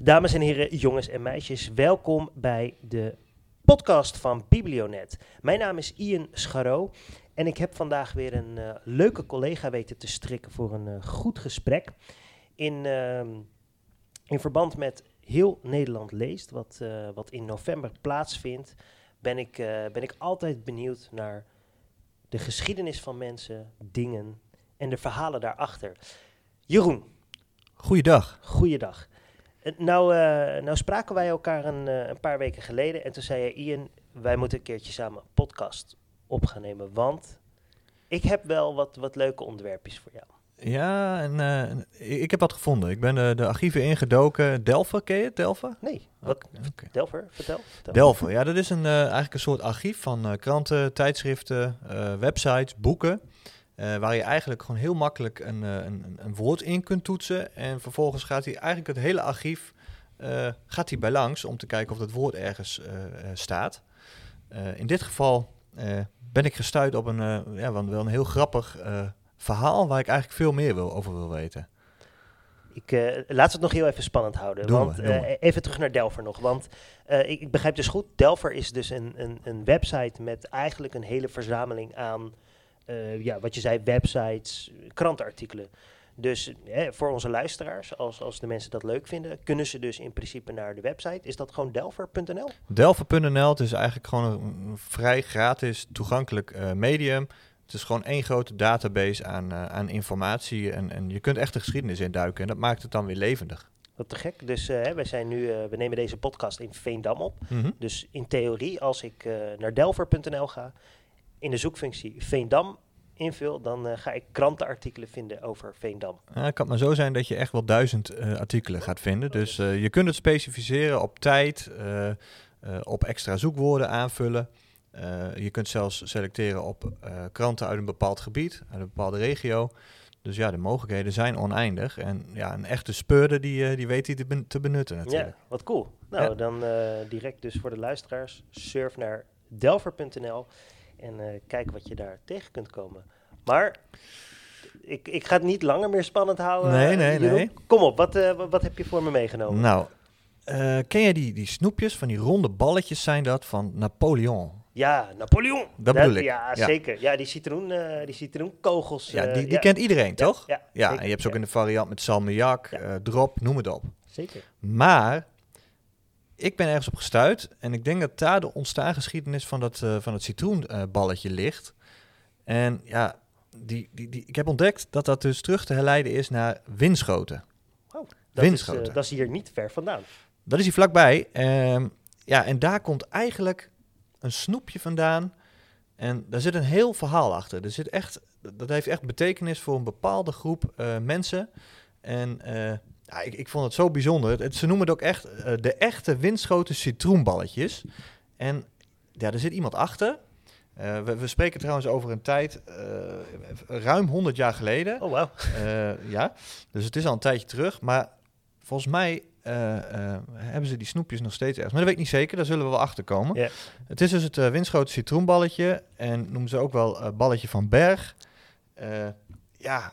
Dames en heren, jongens en meisjes, welkom bij de podcast van Biblionet. Mijn naam is Ian Scharro en ik heb vandaag weer een eh, leuke collega weten te strikken voor een eh, goed gesprek. In, ehm, in verband met Heel Nederland Leest, wat, eh, wat in november plaatsvindt, ben ik, ben ik altijd benieuwd naar de geschiedenis van mensen, dingen en de verhalen daarachter. Jeroen. Goeiedag. Goeiedag. Eh, nou, uh, nou spraken wij elkaar een, uh, een, paar weken geleden en toen zei je, Ian, wij moeten een keertje samen een podcast op gaan nemen, want ik heb wel wat, wat leuke onderwerpjes voor jou. Ja, en uh, ik heb wat gevonden. Ik ben de, de archieven ingedoken. Delver, ken je het? Delver? Nee. Wat, okay. Delver, vertel. vertel. Delver, ja, dat is een, eigenlijk een soort archief van kranten, tijdschriften, websites, boeken. Uh, waar je eigenlijk gewoon heel makkelijk een, een, een, woord in kunt toetsen. En vervolgens gaat hij eigenlijk het hele archief uh, gaat hij bij langs om te kijken of dat woord ergens uh, staat. in dit geval ben ik gestuurd op een, ja, wel een heel grappig verhaal waar ik eigenlijk veel meer wil, over wil weten. Ik, uh, we het nog heel even spannend houden. Doen want we, we. Uh, even terug naar Delver nog. Want uh, ik, ik, begrijp dus goed, Delver is dus een, een, een, website met eigenlijk een hele verzameling aan uh, ja, wat je zei, websites, krantenartikelen. Dus hè, voor onze luisteraars, als, als de mensen dat leuk vinden, kunnen ze dus in principe naar de website. Is dat gewoon delver.nl? Delver.nl, het is eigenlijk gewoon een, vrij gratis toegankelijk uh, medium. Het is gewoon één grote database aan, uh, aan informatie en, en je kunt echt de geschiedenis induiken en dat maakt het dan weer levendig. Wat te gek. Dus uh, wij zijn nu, we nemen deze podcast in Veendam op. Mm -hmm. Dus in theorie, als ik naar delver.nl ga, in de zoekfunctie Veendam invul, dan uh, ga ik krantenartikelen vinden over Veendam. Ja, het kan maar zo zijn dat je echt wel duizend uh, artikelen gaat vinden. Dus uh, je kunt het specificeren op tijd, op extra zoekwoorden aanvullen. je kunt zelfs selecteren op kranten uit een bepaald gebied, uit een bepaalde regio. Dus ja, de mogelijkheden zijn oneindig. En ja, een echte speurder die, die weet die te, ben te benutten natuurlijk. Ja, wat cool. Nou, ja. dan direct dus voor de luisteraars, surf naar delver.nl en uh, kijk wat je daar tegen kunt komen. Maar ik, ik ga het niet langer meer spannend houden. Nee, nee, Jeroen. nee. Kom op, wat, uh, wat heb je voor me meegenomen? Nou, uh, ken jij die, die snoepjes, van die ronde balletjes zijn dat, van Napoleon? Ja, Napoleon. Dat bedoel ik. Ja, ja, zeker. Ja, die, citroen, uh, die citroenkogels. Ja, die, die ja. kent iedereen, toch? Ja, ja en je hebt ze ook in de variant met salmiak, drop, noem het op. Zeker. Maar ik ben ergens op gestuurd en ik denk dat daar de ontstaangeschiedenis van dat, uh, van het citroenballetje ligt. En ja, die, die, die, ik heb ontdekt dat dat dus terug te herleiden is naar windschoten. Oh, dat, Winschoten. Is, uh, dat is hier niet ver vandaan. Dat is hier vlakbij. Um, ja, en daar komt eigenlijk een snoepje vandaan. En daar zit een heel verhaal achter. Er zit echt, dat heeft echt betekenis voor een bepaalde groep uh, mensen. En ja, ik, ik vond het zo bijzonder. Het, ze noemen het ook echt uh, de echte windschoten citroenballetjes. En ja, er zit iemand achter. Uh, we, we, spreken trouwens over een tijd, uh, ruim 100 jaar geleden. Oh, wow. ja, dus het is al een tijdje terug. Maar volgens mij hebben ze die snoepjes nog steeds ergens. Maar dat weet ik niet zeker, daar zullen we wel achter komen. Yeah. Het is dus het windschoten citroenballetje. En noemen ze ook wel balletje van Berg. ja,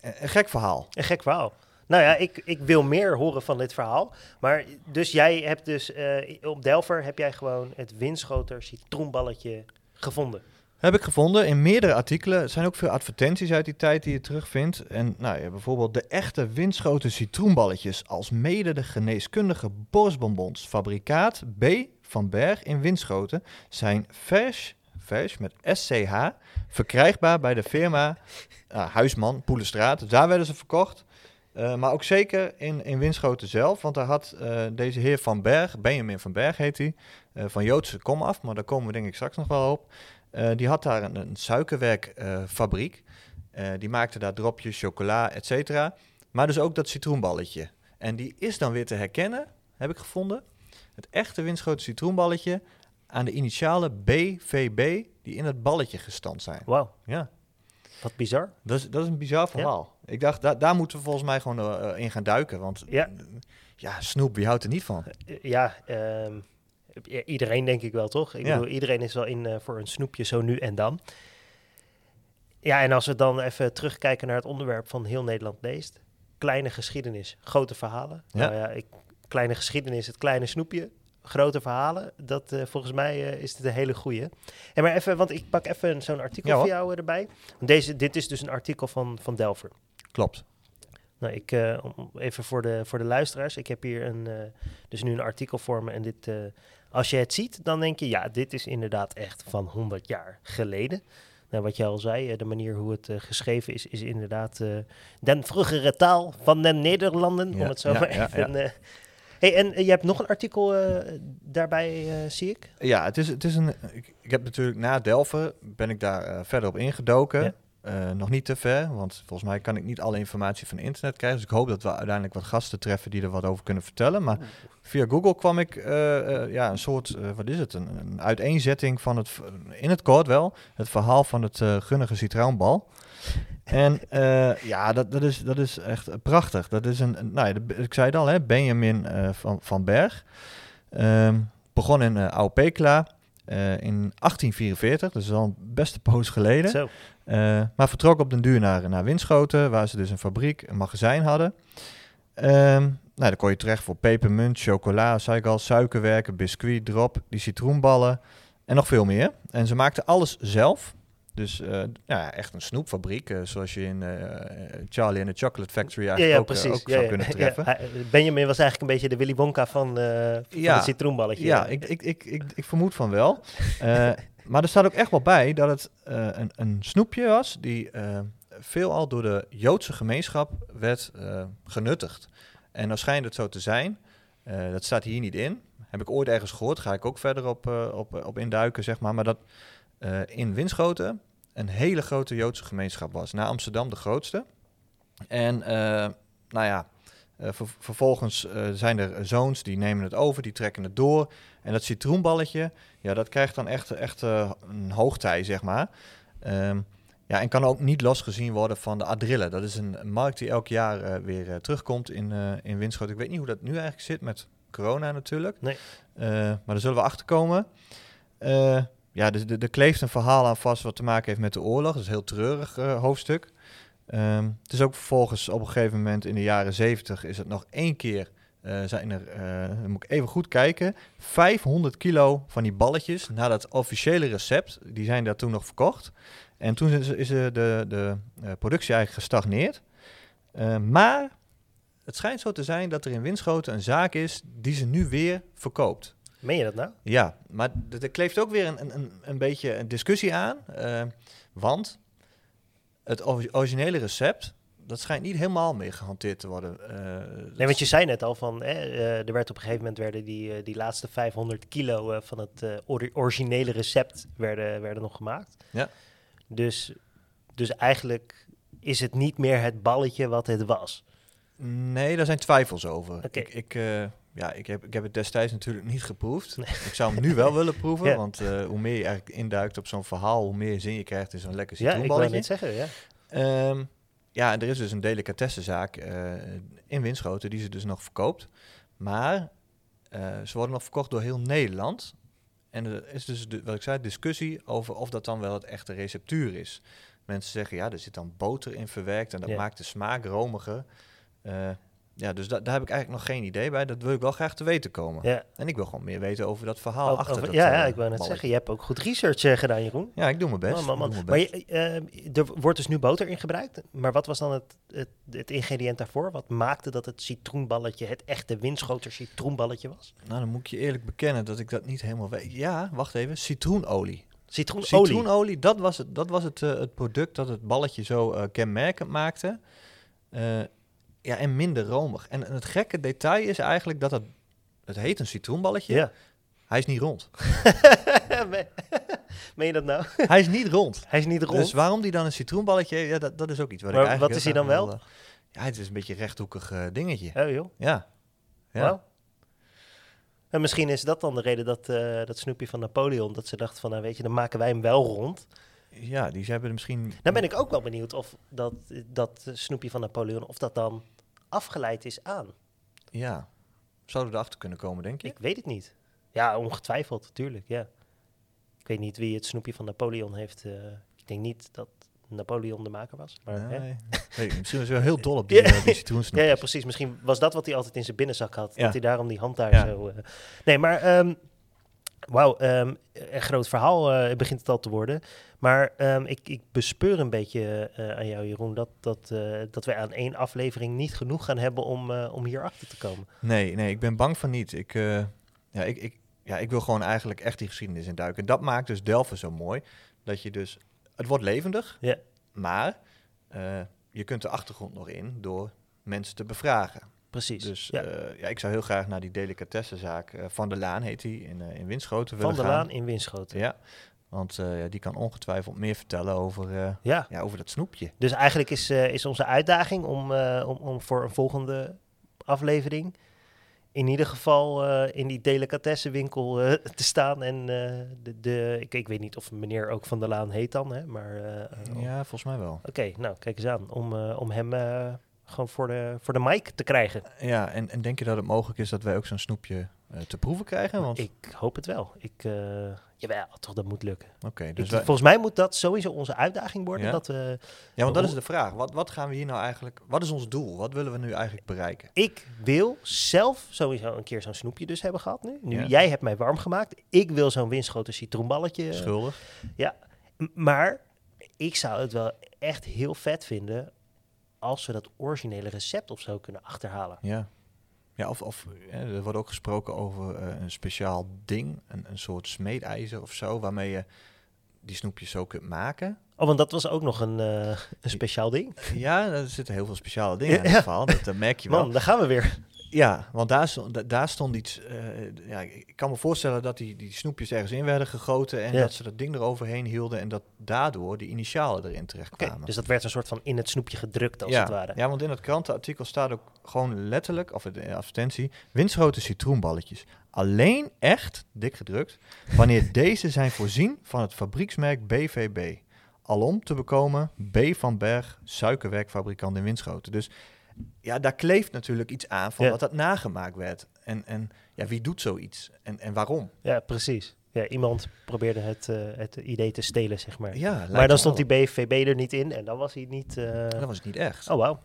een gek verhaal. Een gek verhaal. Nou ja, ik, ik wil meer horen van dit verhaal. Maar dus jij hebt dus uh, op Delver heb jij gewoon het windschoter citroenballetje gevonden. Heb ik gevonden in meerdere artikelen. Er zijn ook veel advertenties uit die tijd die je terugvindt. En nou ja, bijvoorbeeld de echte windschoten citroenballetjes als mede de geneeskundige borstbonbons fabrikaat B van Berg in Winschoten zijn vers, vers met SCH, verkrijgbaar bij de firma uh, Huisman Poelenstraat. Daar werden ze verkocht. Uh, maar ook zeker in, in Winschoten zelf, want daar had uh, deze heer Van Berg, Benjamin Van Berg heet hij, uh, van Joodse kom af, maar daar komen we denk ik straks nog wel op. die had daar een, een suikerwerkfabriek, die maakte daar dropjes, chocola, et cetera. Maar dus ook dat citroenballetje. En die is dan weer te herkennen, heb ik gevonden, het echte Winschoten citroenballetje aan de initialen BVB die in het balletje gestand zijn. Wauw. Ja. Wat bizar. Dat is, dat is een bizar verhaal. Ja. Ik dacht, da daar moeten we volgens mij gewoon uh, in gaan duiken. Want ja, ja snoep, wie houdt er niet van? Uh, ja, um, iedereen denk ik wel, toch? Ik ja. bedoel, iedereen is wel in uh, voor een snoepje zo nu en dan. Ja, en als we dan even terugkijken naar het onderwerp van Heel Nederland leest. kleine geschiedenis, grote verhalen. Ja. Nou ja, ik, kleine geschiedenis, het kleine snoepje, grote verhalen. Dat eh, volgens mij eh, is dit een hele goeie. En maar even, want ik pak even zo'n artikel Ja, voor jou erbij. Deze, dit is dus een artikel van, van Delver. Klopt. Nou, ik, eh, even voor de, voor de luisteraars. Ik heb hier een, dus nu een artikel voor me. En dit, als je het ziet, dan denk je, ja, dit is inderdaad echt van 100 jaar geleden. Nou, wat je al zei, de manier hoe het geschreven is, is inderdaad den vroegere taal van de Nederlanden, Ja, om het zo ja, maar even... hey, en eh, je hebt nog een artikel eh, daarbij, eh, zie ik? Ja, het is, het is een. Ik, ik heb natuurlijk na Delven ben ik daar eh, verder op ingedoken. Ja. Nog niet te ver, want volgens mij kan ik niet alle informatie van internet krijgen. Dus ik hoop dat we uiteindelijk wat gasten treffen die er wat over kunnen vertellen. Maar via Google kwam ik ja, een soort, wat is het, een, een uiteenzetting van het, in het kort wel, het verhaal van het gunnige citroenbal. En eh, ja, dat, dat, is, dat is echt prachtig. Dat is een, nou ja, ik zei het al, hè, Benjamin eh, van, van Berg. Ehm, begon in uh, Aupekla eh, in 1844, dus al een beste poos geleden. Zo. Eh, maar vertrok op den duur naar, naar Winschoten, waar ze dus een fabriek, een magazijn hadden. Ehm, nou, daar kon je terecht voor pepermunt, chocola, zei ik al, suikerwerken, biscuit, drop, die citroenballen en nog veel meer. En ze maakten alles zelf. Dus eh, ja, echt een snoepfabriek, eh, zoals je in eh, Charlie and the Chocolate Factory Ja, eigenlijk ja, ook, precies. ook Ja, zou ja, kunnen ja. treffen. Benjamin was eigenlijk een beetje de Willy Wonka van, van Ja. het citroenballetje. Ja, ik, ik, ik, ik, ik vermoed van wel. Maar er staat ook echt wel bij dat het een, een snoepje was die veelal door de Joodse gemeenschap werd genuttigd. En dan schijnt het zo te zijn, dat staat hier niet in. Heb ik ooit ergens gehoord, ga ik ook verder op, op, op induiken, zeg maar. Maar dat in Winschoten een hele grote Joodse gemeenschap was. Na Amsterdam de grootste. En eh, nou ja, eh, ver- vervolgens eh, zijn er zoons die nemen het over, die trekken het door. En dat citroenballetje, ja, dat krijgt dan echt, echt een hoogtij, zeg maar. Ehm, ja, en kan ook niet losgezien worden van de adrille. Dat is een markt die elk jaar weer terugkomt in, in Winschoten. Ik weet niet hoe dat nu eigenlijk zit met corona natuurlijk. Nee. Maar daar zullen we achter komen. Ja, dus er er kleeft een verhaal aan vast wat te maken heeft met de oorlog. Dat is een heel treurig eh, hoofdstuk. Ehm, het is ook vervolgens op een gegeven moment in de jaren zeventig is het nog één keer eh, zijn er, eh, moet ik even goed kijken, 500 kilo van die balletjes naar dat officiële recept. Die zijn daar toen nog verkocht. En toen is, de, de productie eigenlijk gestagneerd. Eh, maar het schijnt zo te zijn dat er in Winschoten een zaak is die ze nu weer verkoopt. Meen je dat nou? Ja, maar d- er kleeft ook weer een, een- een, beetje een discussie aan. eh, want het ori- originele recept, dat schijnt niet helemaal mee gehanteerd te worden. eh, dat Nee, want je is- zei net al van, hè, eh, er werd op een gegeven moment werden die, die laatste 500 kilo van het ori- originele recept werden, werden nog gemaakt. Ja. Dus, dus eigenlijk is het niet meer het balletje wat het was. Nee, daar zijn twijfels over. Oké. Ik, ik, ja, ik, heb, ik heb het destijds natuurlijk niet geproefd. Ik zou hem nu wel willen proeven, Ja. want eh, hoe meer je eigenlijk induikt op zo'n verhaal, hoe meer zin je krijgt in zo'n lekker Ja, ik citroenballetje. net zeggen, ja. Ehm, ja, en er is dus een delicatessenzaak eh in Winschoten die ze dus nog verkoopt. Maar eh, ze worden nog verkocht door heel Nederland. En er is dus, de, wat ik zei, discussie over of dat dan wel het echte receptuur is. Mensen zeggen, ja, er zit dan boter in verwerkt en dat Ja. maakt de smaak romiger. Eh, ja, dus da- daar heb ik eigenlijk nog geen idee bij. Dat wil ik wel graag te weten komen. ja. En ik wil gewoon meer weten over dat verhaal Over- achter over- dat ja, eh, ja, ik wou net zeggen, je hebt ook goed research eh, gedaan, Jeroen. Ja, ik doe mijn best. Man, man, man. Maar je, eh, er wordt dus nu boter in gebruikt. Maar wat was dan het, het, het ingrediënt daarvoor? Wat maakte dat het citroenballetje het echte Winschoter citroenballetje was? Nou, dan moet ik je eerlijk bekennen dat ik dat niet helemaal weet. Ja, wacht even. Citroenolie. Citroenolie. Citroenolie, dat was het, dat was het, het product dat het balletje zo kenmerkend maakte. Ja, en minder romig. En, het gekke detail is eigenlijk dat het, het heet een citroenballetje. Ja. Hij is niet rond. Meen- je dat nou? hij is niet rond. Hij is niet rond. Dus waarom die dan een citroenballetje ja, dat, dat is ook iets wat Maar ik eigenlijk wat is hij dan wilde. Ja, het is een beetje een rechthoekig eh, dingetje. Oh joh, Ja. Ja. En misschien is dat dan de reden dat eh, dat snoepje van Napoleon, dat ze dachten van, nou weet je, dan maken wij hem wel rond. Ja, die ze hebben misschien... Dan ben ik ook wel benieuwd of dat, dat snoepje van Napoleon, of dat dan afgeleid is aan. Ja. Zouden we erachter kunnen komen, denk je? Ik weet het niet. Ja, ongetwijfeld, natuurlijk, ja. Ik weet niet wie het snoepje van Napoleon heeft. eh, ik denk niet dat Napoleon de maker was. Maar, hè? Nee. Misschien was hij wel heel dol op die, Ja. eh, die citroensnoep. Ja, ja, precies. Misschien was dat wat hij altijd in zijn binnenzak had. Ja. Dat hij daarom die hand daar Ja. zo... eh, Nee, maar... ehm, Wauw, ehm, een groot verhaal eh, begint het al te worden. Maar ehm, ik, ik bespeur een beetje eh, aan jou, Jeroen, dat, dat, eh, dat wij aan één aflevering niet genoeg gaan hebben om, om hierachter te komen. Nee, nee, ik ben bang van niet. Ik, ja, ik, ik, ja, ik wil gewoon eigenlijk echt die geschiedenis induiken. En dat maakt dus Delven zo mooi. Dat je dus, het wordt levendig, Ja. maar je kunt de achtergrond nog in door mensen te bevragen. Precies. Dus ja. ja. ja, ik zou heel graag naar die delicatessenzaak eh, Van der Laan, heet die, in, eh, in Winschoten Van willen der gaan. Laan in Winschoten. Ja, want eh, die kan ongetwijfeld meer vertellen over, eh, Ja. ja, over dat snoepje. Dus eigenlijk is, eh, is onze uitdaging om, eh, om, om voor een volgende aflevering in ieder geval eh, in die delicatessenwinkel eh, te staan. En eh, de, de ik, ik weet niet of meneer ook Van der Laan heet dan, hè, maar... eh, eh, Ja, volgens mij wel. Oké, nou kijk eens aan. Om, eh, om hem eh, gewoon voor de, voor de mic te krijgen. Ja, en, en denk je dat het mogelijk is dat wij ook zo'n snoepje eh, te proeven krijgen? Want, Ik hoop het wel. Ik, eh, jawel, toch, dat moet lukken. Oké, dus wij- volgens mij moet dat sowieso onze uitdaging worden. Ja? Dat we, ja, want dat is de vraag. Wat, wat gaan we hier nou eigenlijk... Wat is ons doel? Wat willen we nu eigenlijk bereiken? ik wil zelf sowieso een keer zo'n snoepje dus hebben gehad nu. Nu Ja. jij hebt mij warm gemaakt. Ik wil zo'n winschoten citroenballetje. eh, Schuldig? M- Maar ik zou het wel echt heel vet vinden als we dat originele recept of zo kunnen achterhalen. Ja. Ja, of, of hè, er wordt ook gesproken over eh, een speciaal ding, een, een soort smeedijzer of zo, waarmee je die snoepjes zo kunt maken. Oh, want dat was ook nog een, eh, een speciaal ding. Ja, er zitten heel veel speciale dingen in verhaal, dat, dat merk je wel. Man, daar gaan we weer. Ja, want daar stond, da- daar stond iets. eh, ja, ik kan me voorstellen dat die, die snoepjes ergens in werden gegoten en Ja. dat ze dat ding eroverheen hielden en dat daardoor die initialen erin terechtkwamen. dus dat werd een soort van in het snoepje gedrukt als ja, het ware. ja, want in het krantenartikel staat ook gewoon letterlijk, of in de advertentie, windsgrote citroenballetjes. Alleen echt, dik gedrukt, wanneer deze zijn voorzien van het fabrieksmerk BVB. Alom te bekomen B van Berg, suikerwerkfabrikant in Winschoten. Dus ja, daar kleeft natuurlijk iets aan van Ja. dat dat nagemaakt werd. En, en ja, wie doet zoiets? En, en waarom? Ja, precies. Ja, iemand probeerde het, eh, het idee te stelen, zeg maar. Ja, maar dan stond die BVB er niet in en dan was hij niet... eh, Dat was het niet echt. Oh, wauw.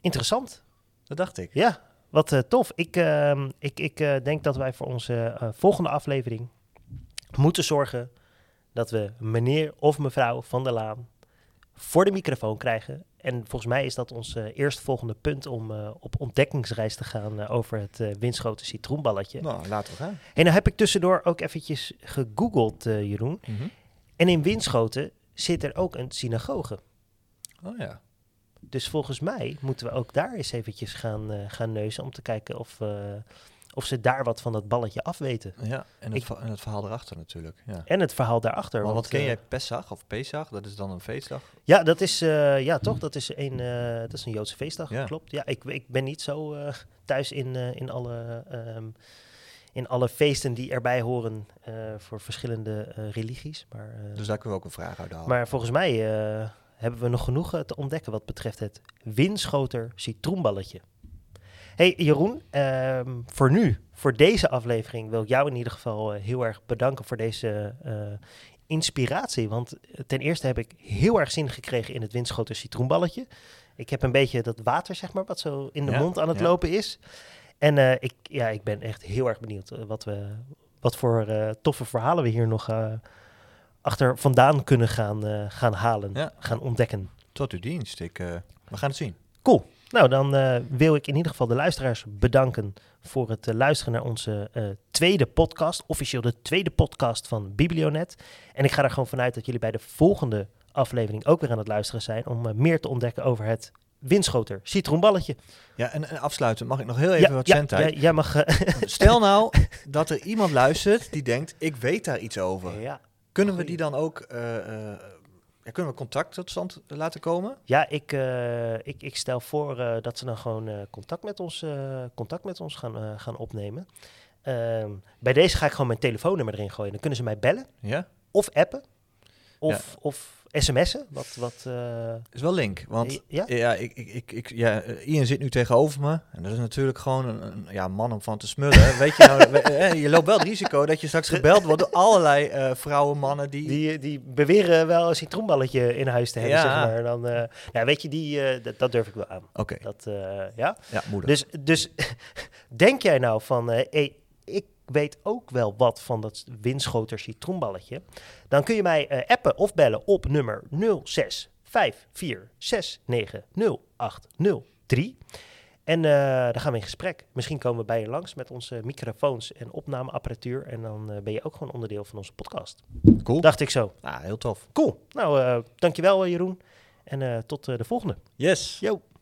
Interessant. Dat dacht ik. Ja, wat eh, tof. Ik, ehm, ik, ik denk dat wij voor onze volgende aflevering moeten zorgen dat we meneer of mevrouw van der Laan voor de microfoon krijgen. En volgens mij is dat ons eh eerstvolgende punt om eh, op ontdekkingsreis te gaan eh, over het eh windschoten citroenballetje. Nou, laten we gaan. En nou heb ik tussendoor ook eventjes gegoogeld, Jeroen. Mhm. En in Winschoten zit er ook een synagoge. Oh ja. Dus volgens mij moeten we ook daar eens eventjes gaan, gaan neuzen om te kijken of, of ze daar wat van dat balletje afweten. Ja, en het, Ik- en het verhaal erachter natuurlijk. Ja. En het verhaal daarachter. Maar want, wat ken eh, jij Pesach of Pesach? Dat is dan een feestdag. Ja, dat is, eh, ja, toch? Dat is een, eh, dat is een Joodse feestdag, Ja. klopt. Ja, ik, ik ben niet zo thuis in, in, alle, ehm, in alle feesten die erbij horen voor verschillende religies. Maar, Dus daar kunnen we ook een vraag uit halen. maar volgens mij hebben we nog genoeg te ontdekken wat betreft het winschoter citroenballetje. Hey Jeroen, ehm, voor nu, voor deze aflevering wil ik jou in ieder geval eh, heel erg bedanken voor deze eh, inspiratie. Want eh, ten eerste heb ik heel erg zin gekregen in het winschoter citroenballetje. Ik heb een beetje dat water, zeg maar, wat zo in de Ja, mond aan het ja. lopen is. En ik, ja, ik ben echt heel erg benieuwd wat, we, wat voor toffe verhalen we hier nog achter vandaan kunnen gaan, gaan halen, Ja. gaan ontdekken. Tot uw dienst. Ik, we gaan het zien. Cool. Nou, dan eh, wil ik in ieder geval de luisteraars bedanken voor het eh, luisteren naar onze eh, tweede podcast. Officieel de tweede podcast van Biblionet. En ik ga er gewoon vanuit dat jullie bij de volgende aflevering ook weer aan het luisteren zijn. Om meer te ontdekken over het winschoter citroenballetje. Ja, en, en afsluiten mag ik nog heel even wat zendtijd. ja, jij mag... Stel nou dat er iemand luistert die denkt, ik weet daar iets over. ja, Kunnen we die dan ook, ja, kunnen we contact tot stand laten komen? Ja, ik, eh, ik, ik stel voor eh, dat ze dan gewoon eh, contact met ons, eh, contact met ons gaan, gaan opnemen. Ehm, bij deze ga ik gewoon mijn telefoonnummer erin gooien. Dan kunnen ze mij bellen Ja? of appen. Of, of sms'en? Wat, wat, eh, is wel link, want ja? ja, ik, ik, ik, ja, eh, Ian zit nu tegenover me en dat is natuurlijk gewoon een, een ja, man om van te smullen. Weet je, nou, we- eh, je loopt wel het risico dat je straks gebeld wordt door allerlei eh, vrouwen, mannen die... Die, die beweren wel een citroenballetje in huis te hebben, Ja. zeg maar. Dan, eh, nou, weet je, die, eh, dat, dat durf ik wel aan. Oké, Dat, eh, ja? ja, moedig. Dus, dus denk jij nou van, eh, hey, ik weet ook wel wat van dat windschoter citroenballetje. Dan kun je mij eh, appen of bellen op nummer 06 546900803. En eh, dan gaan we in gesprek. Misschien komen we bij je langs met onze microfoons en opnameapparatuur. En dan eh, ben je ook gewoon onderdeel van onze podcast. cool. Dacht ik zo. Ah, heel tof. Cool. Nou, eh, dankjewel Jeroen. En tot de volgende. Yes. Yo.